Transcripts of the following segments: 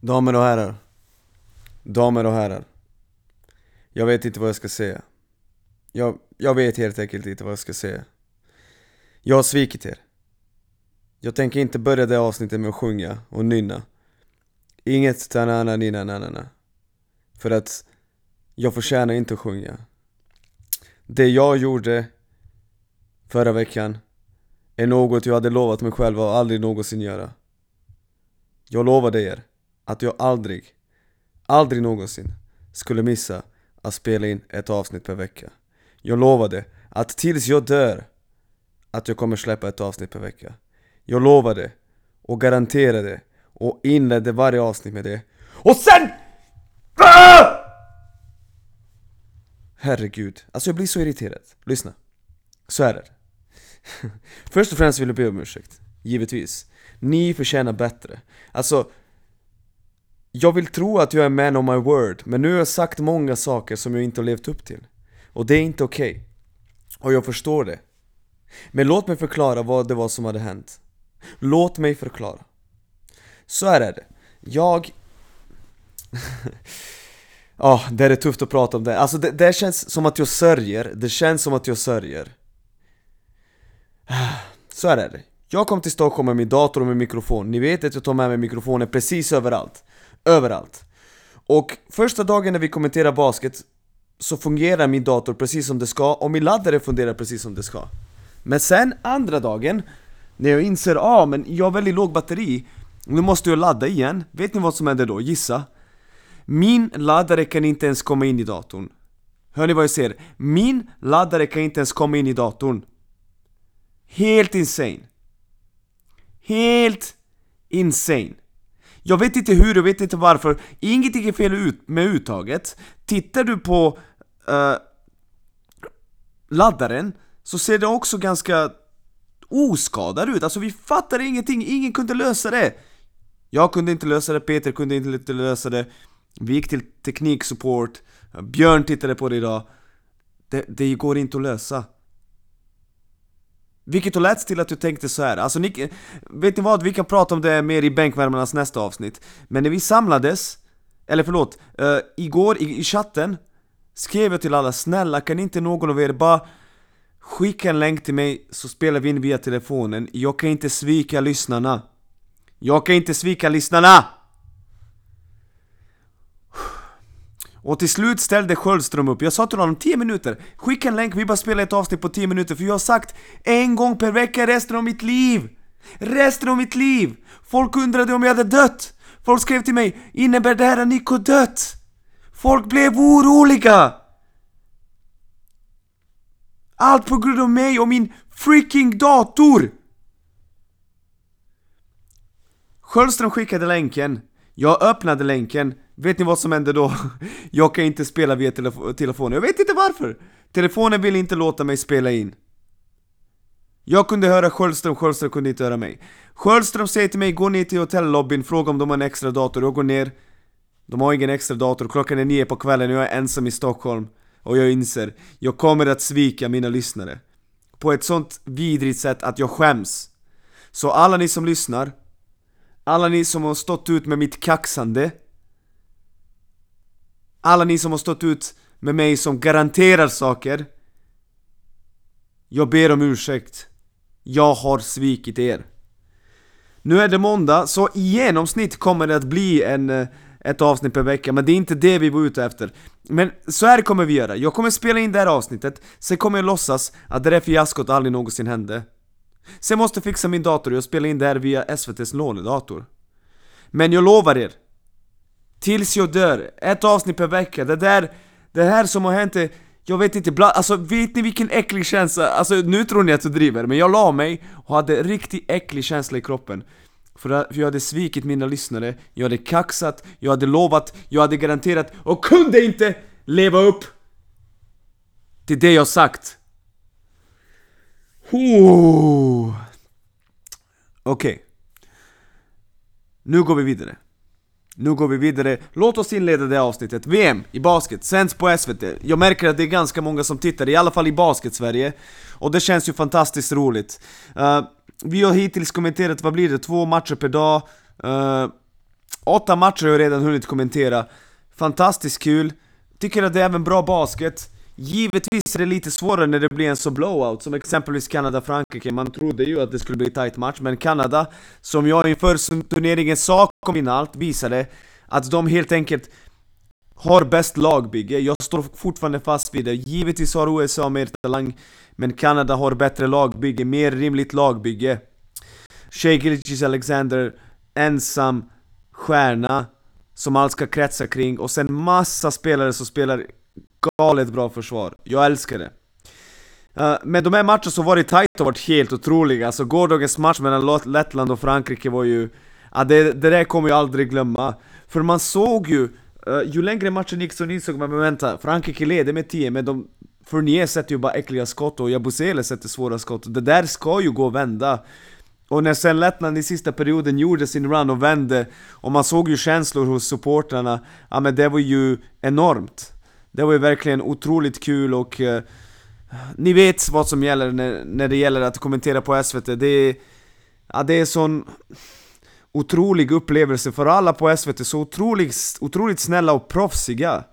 Damer och herrar. Damer och herrar. Jag vet inte vad jag ska säga. Jag, jag vet helt enkelt inte vad jag ska säga. Jag har svikit er. Jag tänker inte börja det avsnittet med att sjunga och nynna. Inget tanana nina nanana. För att jag förtjänar inte att sjunga. Det jag gjorde förra veckan är något jag hade lovat mig själv att aldrig någonsin göra. Jag lovade er att jag aldrig, aldrig någonsin skulle missa att spela in ett avsnitt per vecka. Jag lovade att tills jag dör att jag kommer släppa ett avsnitt per vecka. Jag lovade och garanterade och inledde varje avsnitt med det. Och sen... Ah! Herregud, alltså jag blir så irriterad. Lyssna. Så är det. Först och främst vill jag be om ursäkt. Givetvis. Ni förtjänar bättre. Alltså, jag vill tro att jag är man of my word, men nu har jag sagt många saker som jag inte har levt upp till. Och det är inte okej. Okay. Och jag förstår det. Men låt mig förklara vad det var som hade hänt. Låt mig förklara. Så här är det. Jag... Ja, oh, det är tufft att prata om det. Alltså det, det känns som att jag sörjer, det känns som att jag sörjer. Så här är det. Jag kom till Stockholm med min dator och min mikrofon. Ni vet att jag tar med mig mikrofonen precis överallt. Överallt. Och första dagen när vi kommenterar basket så fungerar min dator precis som det ska och min laddare fungerar precis som det ska. Men sen andra dagen, när jag inser ah, men jag har väldigt låg batteri, nu måste jag ladda igen. Vet ni vad som händer då? Gissa? Min laddare kan inte ens komma in i datorn. Hör ni vad jag säger? Min laddare kan inte ens komma in i datorn. Helt insane. Helt insane. Jag vet inte hur, jag vet inte varför. Ingenting är fel ut med uttaget. Tittar du på uh, laddaren så ser det också ganska oskadad ut. Alltså vi fattar ingenting, ingen kunde lösa det. Jag kunde inte lösa det, Peter kunde inte lösa det. Vi gick till tekniksupport, Björn tittade på det idag. Det, det går inte att lösa. Vilket har lett till att jag tänkte så här. alltså ni, vet ni vad? Vi kan prata om det mer i bänkvärmarnas nästa avsnitt. Men när vi samlades, eller förlåt, uh, igår i, i chatten skrev jag till alla, snälla kan inte någon av er bara skicka en länk till mig så spelar vi in via telefonen. Jag kan inte svika lyssnarna. Jag kan inte svika lyssnarna! Och till slut ställde Sköldström upp, jag sa till honom 10 minuter, skicka en länk, vi bara spelar ett avsnitt på 10 minuter för jag har sagt en gång per vecka resten av mitt liv! Resten av mitt liv! Folk undrade om jag hade dött! Folk skrev till mig, innebär det här att Nico dött? Folk blev oroliga! Allt på grund av mig och min freaking dator! Sköldström skickade länken, jag öppnade länken, vet ni vad som hände då? Jag kan inte spela via telef telefonen, jag vet inte varför! Telefonen ville inte låta mig spela in. Jag kunde höra Sköldström, Sköldström kunde inte höra mig. Sköldström säger till mig, gå ner till hotellobbyn, fråga om de har en extra dator. Jag går ner, de har ingen extra dator, klockan är nio på kvällen och jag är ensam i Stockholm. Och jag inser, jag kommer att svika mina lyssnare. På ett sånt vidrigt sätt att jag skäms. Så alla ni som lyssnar, alla ni som har stått ut med mitt kaxande alla ni som har stått ut med mig som garanterar saker Jag ber om ursäkt. Jag har svikit er. Nu är det måndag, så i genomsnitt kommer det att bli en, eh, ett avsnitt per vecka, men det är inte det vi var ute efter. Men så här kommer vi göra, jag kommer spela in det här avsnittet, sen kommer jag låtsas att det där fiaskot aldrig någonsin hände. Sen måste jag fixa min dator och jag spelar in det här via SVT's lånedator. Men jag lovar er, tills jag dör, ett avsnitt per vecka, det där, det här som har hänt är, jag vet inte, bland, alltså vet ni vilken äcklig känsla, alltså nu tror ni att jag driver, men jag la mig och hade riktigt äcklig känsla i kroppen. För jag hade svikit mina lyssnare, jag hade kaxat, jag hade lovat, jag hade garanterat och kunde inte leva upp till det jag sagt. Okej. Okay. Nu går vi vidare. Nu går vi vidare. Låt oss inleda det avsnittet. VM i basket sänds på SVT. Jag märker att det är ganska många som tittar, i alla fall i basket-Sverige. Och det känns ju fantastiskt roligt. Uh, vi har hittills kommenterat, vad blir det, två matcher per dag. Uh, Åtta matcher har jag redan hunnit kommentera. Fantastiskt kul. Tycker att det är även bra basket. Givetvis är det lite svårare när det blir en så blowout, som exempelvis Kanada-Frankrike. Man trodde ju att det skulle bli en tight match, men Kanada, som jag inför turneringen sa kom in allt, visade att de helt enkelt har bäst lagbygge. Jag står fortfarande fast vid det. Givetvis har USA mer talang, men Kanada har bättre lagbygge, mer rimligt lagbygge. Shea Alexander, ensam stjärna som allt ska kretsa kring och sen massa spelare som spelar galet bra försvar. Jag älskar det. Eh, uh, men de här matcherna som varit tight har varit helt otroliga, alltså gårdagens match mellan Lettland och Frankrike var ju... Ja, det, det där kommer jag aldrig glömma. För man såg ju, uh, ju längre matchen gick så insåg man men vänta, Frankrike leder med 10 men de... Fournier sätter ju bara äckliga skott och Jabusele sätter svåra skott, det där ska ju gå att vända. Och när sen Lettland i sista perioden gjorde sin run och vände, och man såg ju känslor hos supportrarna, ja men det var ju enormt. Det var ju verkligen otroligt kul och eh, ni vet vad som gäller när, när det gäller att kommentera på SVT. Det är, ja, det är sån otrolig upplevelse för alla på SVT, så otroligt, otroligt snälla och proffsiga.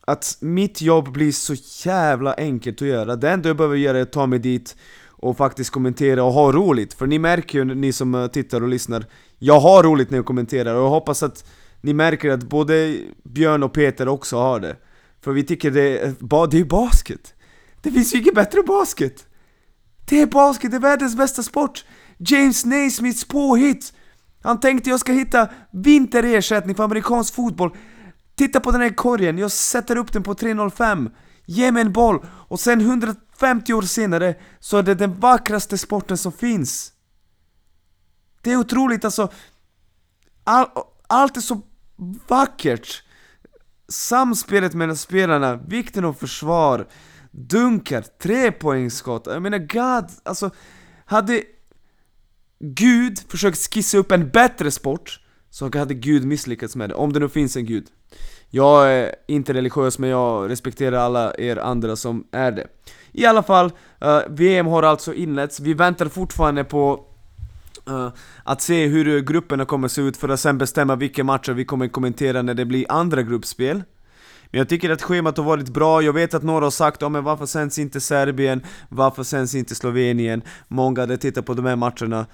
Att mitt jobb blir så jävla enkelt att göra. Det enda jag behöver göra är att ta mig dit och faktiskt kommentera och ha roligt. För ni märker ju, ni som eh, tittar och lyssnar, jag har roligt när jag kommenterar och jag hoppas att ni märker att både Björn och Peter också har det. För vi tycker det är, det är basket. Det finns ju inget bättre basket. Det är basket, det är världens bästa sport. James Naismiths påhitt. Han tänkte jag ska hitta vinterersättning för amerikansk fotboll. Titta på den här korgen, jag sätter upp den på 3.05. Ge mig en boll och sen 150 år senare så är det den vackraste sporten som finns. Det är otroligt alltså. All, allt är så vackert. Samspelet mellan spelarna, vikten av försvar, dunkar, trepoängsskott. Jag menar God, alltså hade Gud försökt skissa upp en bättre sport så hade Gud misslyckats med det, om det nu finns en Gud. Jag är inte religiös men jag respekterar alla er andra som är det. I alla fall, eh, uh, VM har alltså inletts, vi väntar fortfarande på Eh, att se hur eh, grupperna kommer se ut för att sen bestämma vilka matcher vi kommer kommentera när det blir andra gruppspel. Men jag tycker att schemat har varit bra, jag vet att några har sagt ja, men varför sänds inte Serbien? Varför sänds inte Slovenien? Många hade tittat på de här matcherna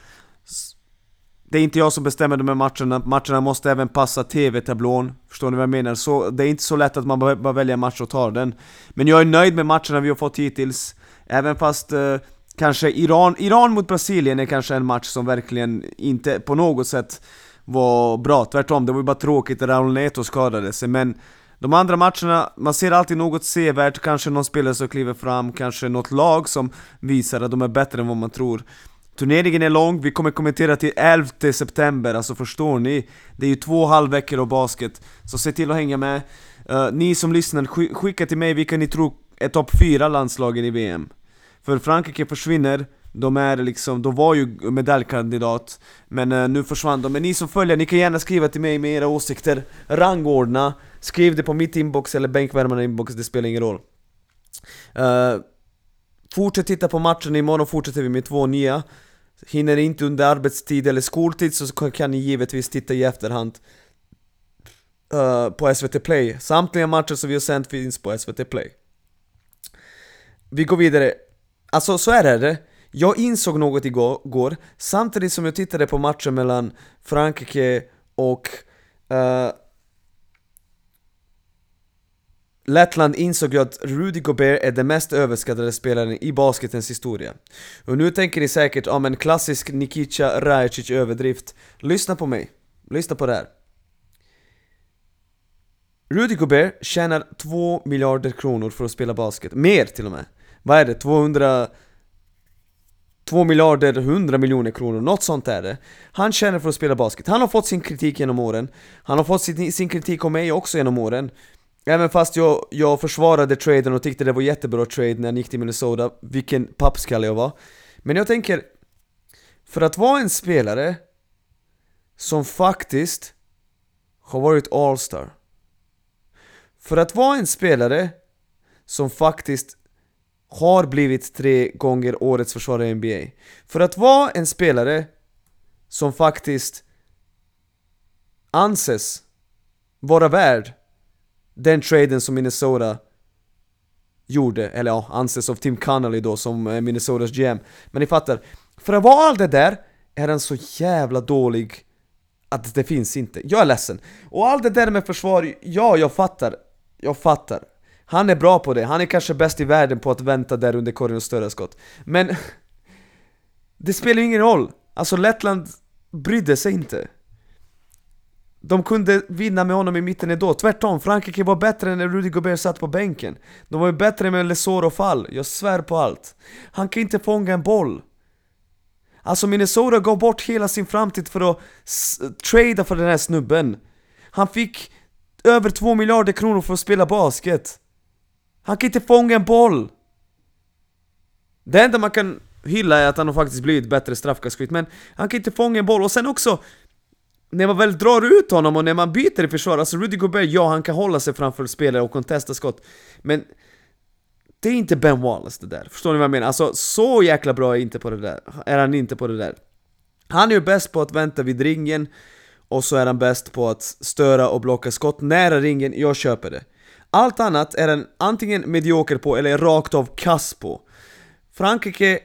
det är inte jag som bestämmer de här matcherna, matcherna måste även passa TV-tablån Förstår ni vad jag menar? Så det är inte så lätt att man bara väljer en match och tar den Men jag är nöjd med matcherna vi har fått hittills Även fast eh, kanske Iran, Iran mot Brasilien är kanske en match som verkligen inte på något sätt var bra Tvärtom, det var ju bara tråkigt att Raul Neto skadade sig men de andra matcherna, man ser alltid något sevärt, kanske någon spelare som kliver fram, kanske något lag som visar att de är bättre än vad man tror Turneringen är lång, vi kommer kommentera till 11 september, alltså förstår ni? Det är ju två halvveckor av basket, så se till att hänga med. Uh, ni som lyssnar, sk skicka till mig vilka ni tror är topp 4 landslagen i VM. För Frankrike försvinner, de är liksom, de var ju medaljkandidat Men eh, nu försvann de, men ni som följer, ni kan gärna skriva till mig med era åsikter Rangordna, skriv det på mitt inbox eller bänkvärmarna inbox, det spelar ingen roll eh, Fortsätt titta på matchen, imorgon fortsätter vi med två nya Hinner inte under arbetstid eller skoltid så kan ni givetvis titta i efterhand uh, på SVT Play. Samtliga matcher som vi har sänt finns på SVT Play. Vi går vidare. Alltså så är det. Jag insåg något igår, samtidigt som jag tittade på matchen mellan Frankrike och uh, Lettland insåg jag att Rudy Gobert är den mest överskattade spelaren i basketens historia. Och nu tänker ni säkert om en klassisk Nikica Rajacic överdrift. Lyssna på mig. Lyssna på det här. Rudy Gobert tjänar 2 miljarder kronor för att spela basket. Mer till och med. Vad är det? 200... 2 miljarder 100 miljoner kronor, något sånt är det. Han tjänar för att spela basket. Han har fått sin kritik genom åren. Han har fått sin, sin kritik av mig också genom åren. Även fast jag, jag försvarade traden och tyckte det var jättebra trade när han gick till Minnesota, vilken pappskalle jag var. Men jag tänker, för att vara en spelare som faktiskt har varit All-star. För att vara en spelare som faktiskt har blivit tre gånger årets försvarare i NBA. För att vara en spelare som faktiskt anses vara värd den traden som Minnesota gjorde, eller ja, anses av Tim Connolly då som eh, Minnesotas GM. Men ni fattar, för att vara allt det där är han så jävla dålig att det finns inte. Jag är ledsen. Och allt det där med försvar, ja, jag fattar. Jag fattar. Han är bra på det, han är kanske bäst i världen på att vänta där under korgen och störa skott. Men det spelar ju ingen roll. Alltså Lettland brydde sig inte. De kunde vinna med honom i mitten ändå, tvärtom, Frankrike var bättre när Rudy Gobert satt på bänken. De var ju bättre med Lesor och Fall, jag svär på allt. Han kan inte fånga en boll. Alltså Minnesota gav bort hela sin framtid för att trada för den här snubben. Han fick över 2 miljarder kronor för att spela basket. Han kan inte fånga en boll! Det enda man kan hylla är att han har faktiskt blivit bättre straffkastskytt, men han kan inte fånga en boll, och sen också när man väl drar ut honom och när man byter i försvar, alltså Rudy Gobert, ja han kan hålla sig framför spelare och contesta skott Men det är inte Ben Wallace det där, förstår ni vad jag menar? Alltså så jäkla bra är, inte på det där, är han inte på det där. Han är ju bäst på att vänta vid ringen och så är han bäst på att störa och blocka skott nära ringen, jag köper det. Allt annat är den antingen medioker på eller rakt av kass på Frankrike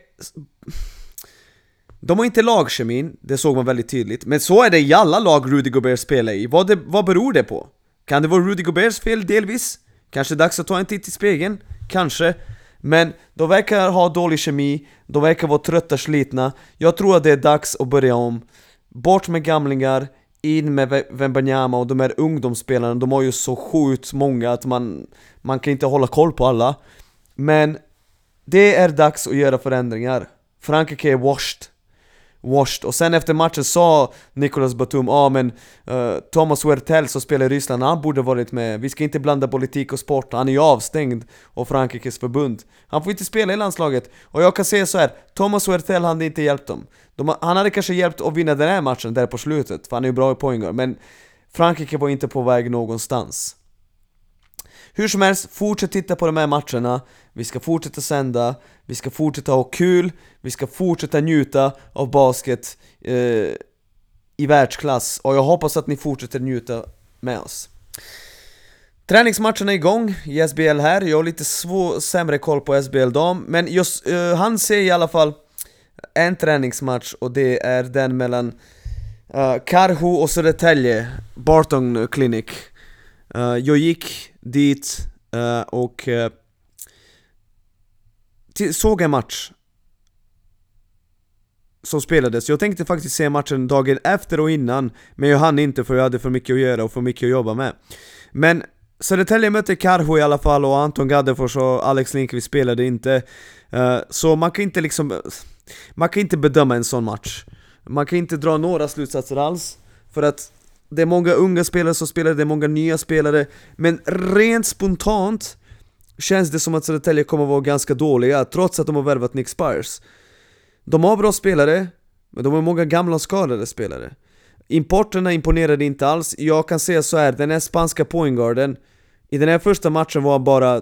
de har inte lagkemin, det såg man väldigt tydligt, men så är det i alla lag Rudy Gobert spelar i. Vad, det, vad beror det på? Kan det vara Rudy Goberts fel delvis? Kanske dags att ta en titt i spegeln? Kanske. Men de verkar ha dålig kemi, de verkar vara trötta, slitna. Jag tror att det är dags att börja om. Bort med gamlingar, in med Wembanyama och de här ungdomsspelarna, de har ju så sjukt många att man, man kan inte hålla koll på alla. Men det är dags att göra förändringar. Frankrike är washed washed. Och sen efter matchen sa Nicolas Batum, ja ah, men uh, Thomas Wertel som spelar i Ryssland, han borde varit med. Vi ska inte blanda politik och sport, han är ju avstängd av Frankrikes förbund. Han får inte spela i landslaget. Och jag kan säga så här, Thomas Wertel hade inte hjälpt dem. De, han hade kanske hjälpt att vinna den här matchen där på slutet, för han är ju bra i poängar, men Frankrike var inte på väg någonstans. Hur som helst, fortsätt titta på de här matcherna, vi ska fortsätta sända, vi ska fortsätta ha kul, vi ska fortsätta njuta av basket eh, i världsklass och jag hoppas att ni fortsätter njuta med oss. Träningsmatchen är igång i SBL här, jag har lite svår, sämre koll på SBL dam, men just, eh, han ser i alla fall en träningsmatch och det är den mellan eh, uh, Karhu och Södertälje, Barton Clinic. Uh, jag gick dit uh, och uh, såg en match som spelades. Jag tänkte faktiskt se matchen dagen efter och innan, men jag hann inte för jag hade för mycket att göra och för mycket att jobba med. Men Södertälje mötte Karho i alla fall och Anton Gaddefors och Alex Lindqvist spelade inte. Eh, så man kan inte liksom... Man kan inte bedöma en sån match. Man kan inte dra några slutsatser alls, för att det är många unga spelare som spelar, det är många nya spelare Men rent spontant känns det som att Södertälje kommer att vara ganska dåliga trots att de har värvat Nick Spires de har bra spelare, men de har många gamla och skadade spelare. Importerna imponerade inte alls, jag kan säga så här, den här spanska pointguarden I den här första matchen var bara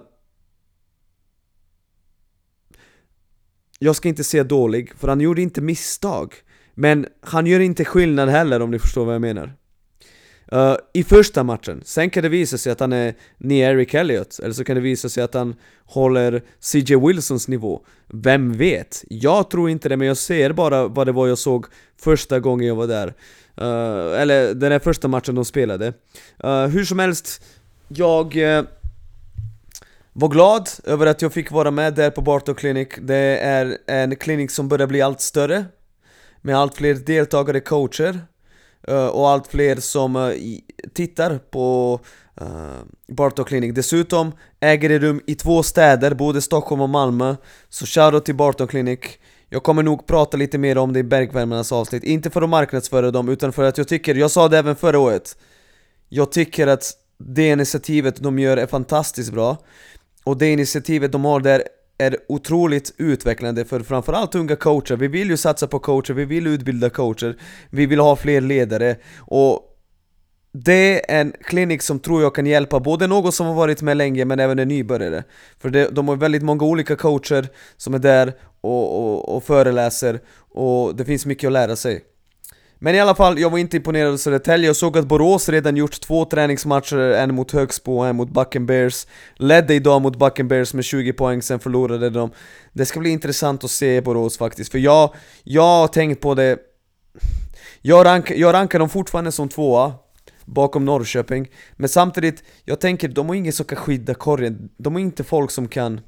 Jag ska inte säga dålig, för han gjorde inte misstag. Men han gör inte skillnad heller om ni förstår vad jag menar. Uh, I första matchen, sen kan det visa sig att han är ny Eric Elliott, eller så kan det visa sig att han håller CJ Wilsons nivå. Vem vet? Jag tror inte det, men jag ser bara vad det var jag såg första gången jag var där. Uh, eller den här första matchen de spelade. Uh, hur som helst, jag var glad över att jag fick vara med där på Bartow Clinic. Det är en klinik som börjar bli allt större, med allt fler deltagare, coacher. Eh, och allt fler som eh, tittar på uh, Clinic. Dessutom äger det rum i två städer, både Stockholm och Malmö. Så shoutout till Bartok Clinic. Jag kommer nog prata lite mer om det i Bergvärmarnas avsnitt, inte för att marknadsföra dem utan för att jag tycker, jag sa det även förra året Jag tycker att det initiativet de gör är fantastiskt bra Och det initiativet de har där är otroligt utvecklande för framförallt unga coacher. Vi vill ju satsa på coacher, vi vill utbilda coacher, vi vill ha fler ledare och det är en klinik som tror jag kan hjälpa både någon som har varit med länge men även en nybörjare. För det, de har väldigt många olika coacher som är där och, och, och föreläser och det finns mycket att lära sig. Men i alla fall, jag var inte imponerad av Södertälje, jag såg att Borås redan gjort två träningsmatcher, en mot Högsbo och en mot Bucken Bears. Ledde idag mot Bucken Bears med 20 poäng, sen förlorade de. Det ska bli intressant att se Borås faktiskt, för jag, jag har tänkt på det. Jag, rank, jag rankar dem fortfarande som tvåa bakom Norrköping. Men samtidigt, jag tänker, de har ingen som kan skydda korgen. De har inte folk som kan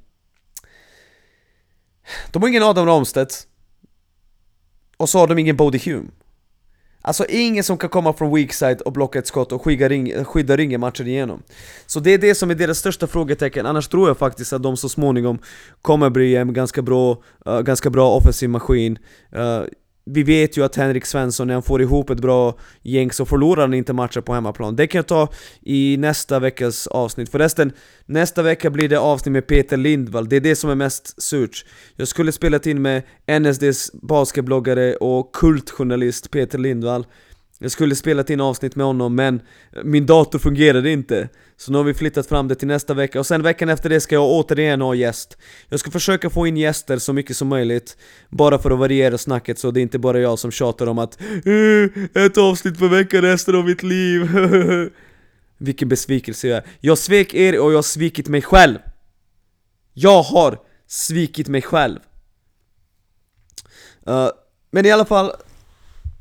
De har ingen Adam Ramstedt. Och så har de ingen Bodie Hume. Alltså ingen som kan komma från weak side och blocka ett skott och skydda, ring, skydda ringen matchen igenom. Så det är det som är deras största frågetecken, annars tror jag faktiskt att de så småningom kommer bli en ganska bra, uh, ganska bra offensiv maskin. Uh, vi vet ju att Henrik Svensson, när han får ihop ett bra gäng så förlorar han inte matcher på hemmaplan. Det kan jag ta i nästa veckas avsnitt. Förresten, nästa vecka blir det avsnitt med Peter Lindvall, det är det som är mest surt. Jag skulle spelat in med NSDs basketbloggare och kultjournalist Peter Lindvall. Jag skulle spelat in avsnitt med honom men min dator fungerade inte. Så nu har vi flyttat fram det till nästa vecka och sen veckan efter det ska jag återigen ha gäst. Jag ska försöka få in gäster så mycket som möjligt Bara för att variera snacket så det är inte bara jag som tjatar om att eh, Ett avsnitt per vecka resten av mitt liv. Vilken besvikelse jag är. Jag svek er och jag har svikit mig själv. Jag har svikit mig själv. Uh, Men i alla fall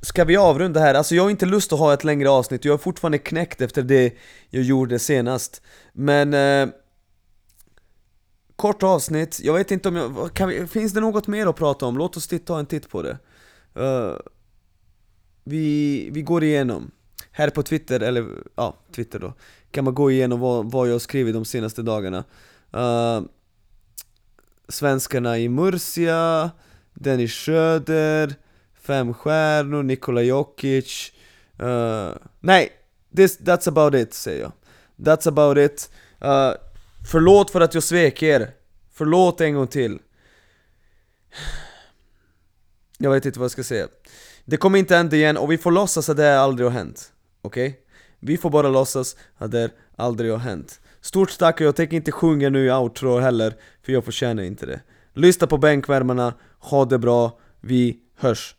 Ska vi avrunda här? Alltså jag har inte lust att ha ett längre avsnitt, jag är fortfarande knäckt efter det jag gjorde senast. Men eh, Kort avsnitt, jag vet inte om jag, vi, finns det något mer att prata om? Låt oss ta en titt på det. Uh, vi, vi går igenom. Här på Twitter, eller ja, Twitter då. Kan man gå igenom vad, vad jag har skrivit de senaste dagarna. Uh, Svenskarna i Murcia Dennis Schröder fem stjärnor, Nikola Jokic uh, Nej, this, that's about it säger jag. That's about it. Uh, Förlåt för att jag svek er. Förlåt en gång till. Jag vet inte vad jag ska säga. Det kommer inte hända igen och vi får låtsas att det aldrig har hänt Okej? Okay? Vi får bara låtsas att det aldrig har hänt. Stort tack och jag tänker inte sjunga nu i outro heller För jag förtjänar inte det. Lyssna på bänkvärmarna, ha det bra, vi hörs.